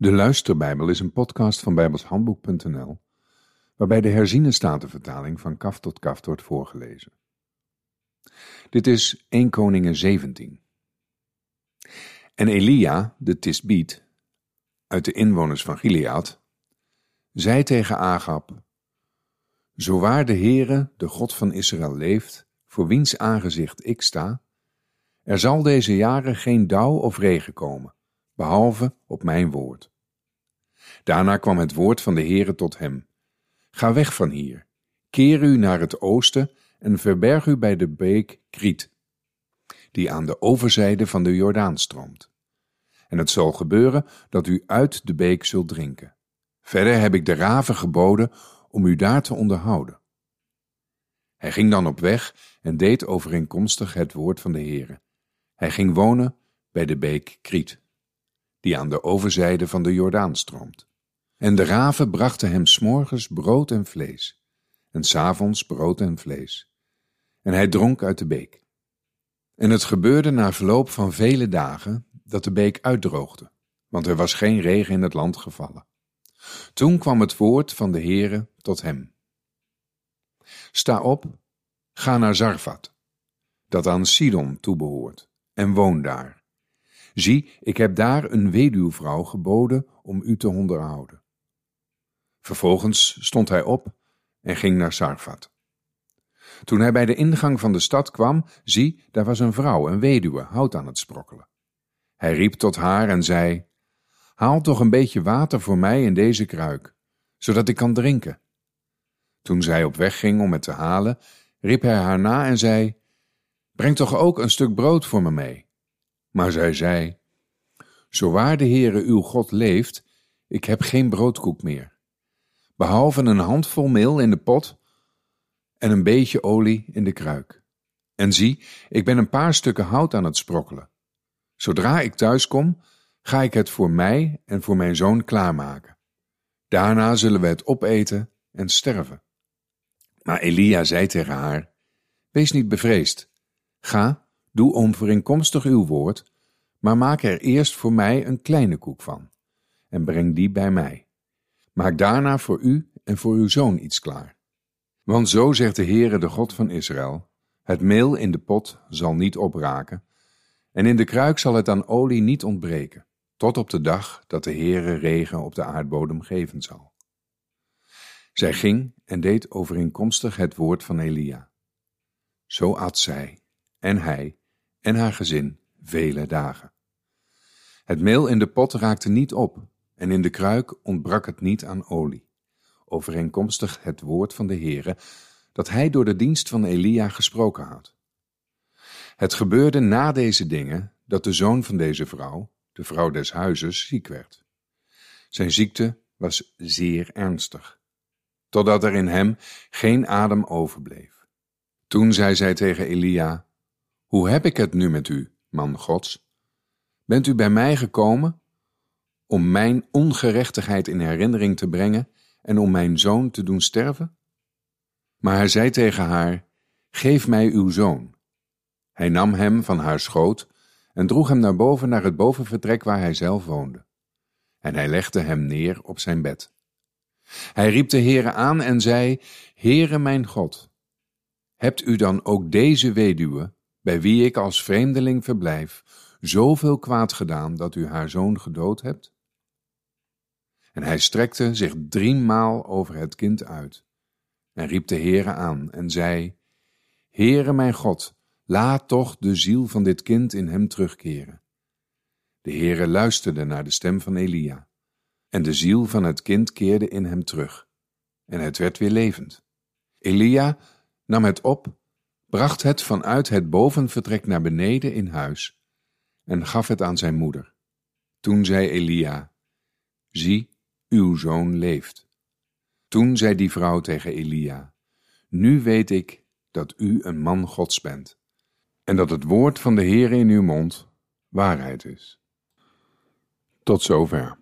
De Luisterbijbel is een podcast van bijbelshandboek.nl, waarbij de herziene statenvertaling van kaf tot kaf wordt voorgelezen. Dit is 1 Koningen 17. En Elia, de Tisbiet, uit de inwoners van Gilead, zei tegen Agab, Zo waar de Heere, de God van Israël, leeft, voor wiens aangezicht ik sta, er zal deze jaren geen dauw of regen komen, behalve op mijn woord. Daarna kwam het woord van de Heere tot hem. Ga weg van hier, keer u naar het oosten en verberg u bij de beek Kriet, die aan de overzijde van de Jordaan stroomt. En het zal gebeuren dat u uit de beek zult drinken. Verder heb ik de raven geboden om u daar te onderhouden. Hij ging dan op weg en deed overeenkomstig het woord van de Heere. Hij ging wonen bij de beek Kriet, die aan de overzijde van de Jordaan stroomt. En de raven brachten hem s'morgens brood en vlees, en s'avonds brood en vlees. En hij dronk uit de beek. En het gebeurde na verloop van vele dagen dat de beek uitdroogde, want er was geen regen in het land gevallen. Toen kwam het woord van de Heere tot hem. Sta op, ga naar Zarfat, dat aan Sidon toebehoort, en woon daar. Zie, ik heb daar een weduwvrouw geboden om u te onderhouden. Vervolgens stond hij op en ging naar Sarfat. Toen hij bij de ingang van de stad kwam, zie, daar was een vrouw, een weduwe, hout aan het sprokkelen. Hij riep tot haar en zei: Haal toch een beetje water voor mij in deze kruik, zodat ik kan drinken. Toen zij op weg ging om het te halen, riep hij haar na en zei: Breng toch ook een stuk brood voor me mee. Maar zij zei: Zo waar de Heere uw God leeft, ik heb geen broodkoek meer behalve een handvol meel in de pot en een beetje olie in de kruik. En zie, ik ben een paar stukken hout aan het sprokkelen. Zodra ik thuis kom, ga ik het voor mij en voor mijn zoon klaarmaken. Daarna zullen we het opeten en sterven. Maar Elia zei tegen haar: Wees niet bevreesd. Ga, doe overeenkomstig uw woord, maar maak er eerst voor mij een kleine koek van en breng die bij mij. Maak daarna voor u en voor uw zoon iets klaar. Want zo zegt de Heere, de God van Israël: Het meel in de pot zal niet opraken, en in de kruik zal het aan olie niet ontbreken, tot op de dag dat de Heere regen op de aardbodem geven zal. Zij ging en deed overeenkomstig het woord van Elia. Zo at zij, en hij, en haar gezin vele dagen. Het meel in de pot raakte niet op, en in de kruik ontbrak het niet aan olie, overeenkomstig het woord van de Heere, dat hij door de dienst van Elia gesproken had. Het gebeurde na deze dingen dat de zoon van deze vrouw, de vrouw des huizes, ziek werd. Zijn ziekte was zeer ernstig, totdat er in hem geen adem overbleef. Toen zei zij tegen Elia: Hoe heb ik het nu met u, man Gods? Bent u bij mij gekomen om mijn ongerechtigheid in herinnering te brengen en om mijn zoon te doen sterven? Maar hij zei tegen haar: Geef mij uw zoon. Hij nam hem van haar schoot en droeg hem naar boven naar het bovenvertrek waar hij zelf woonde. En hij legde hem neer op zijn bed. Hij riep de Heere aan en zei: Heere mijn God, hebt u dan ook deze weduwe, bij wie ik als vreemdeling verblijf, zoveel kwaad gedaan dat u haar zoon gedood hebt? En hij strekte zich driemaal over het kind uit en riep de Heere aan en zei, Heere mijn God, laat toch de ziel van dit kind in hem terugkeren. De Heere luisterde naar de stem van Elia, en de ziel van het kind keerde in hem terug, en het werd weer levend. Elia nam het op, bracht het vanuit het bovenvertrek naar beneden in huis, en gaf het aan zijn moeder. Toen zei Elia, Zie, uw zoon leeft. Toen zei die vrouw tegen Elia, Nu weet ik dat u een man Gods bent, en dat het woord van de Heer in uw mond waarheid is. Tot zover.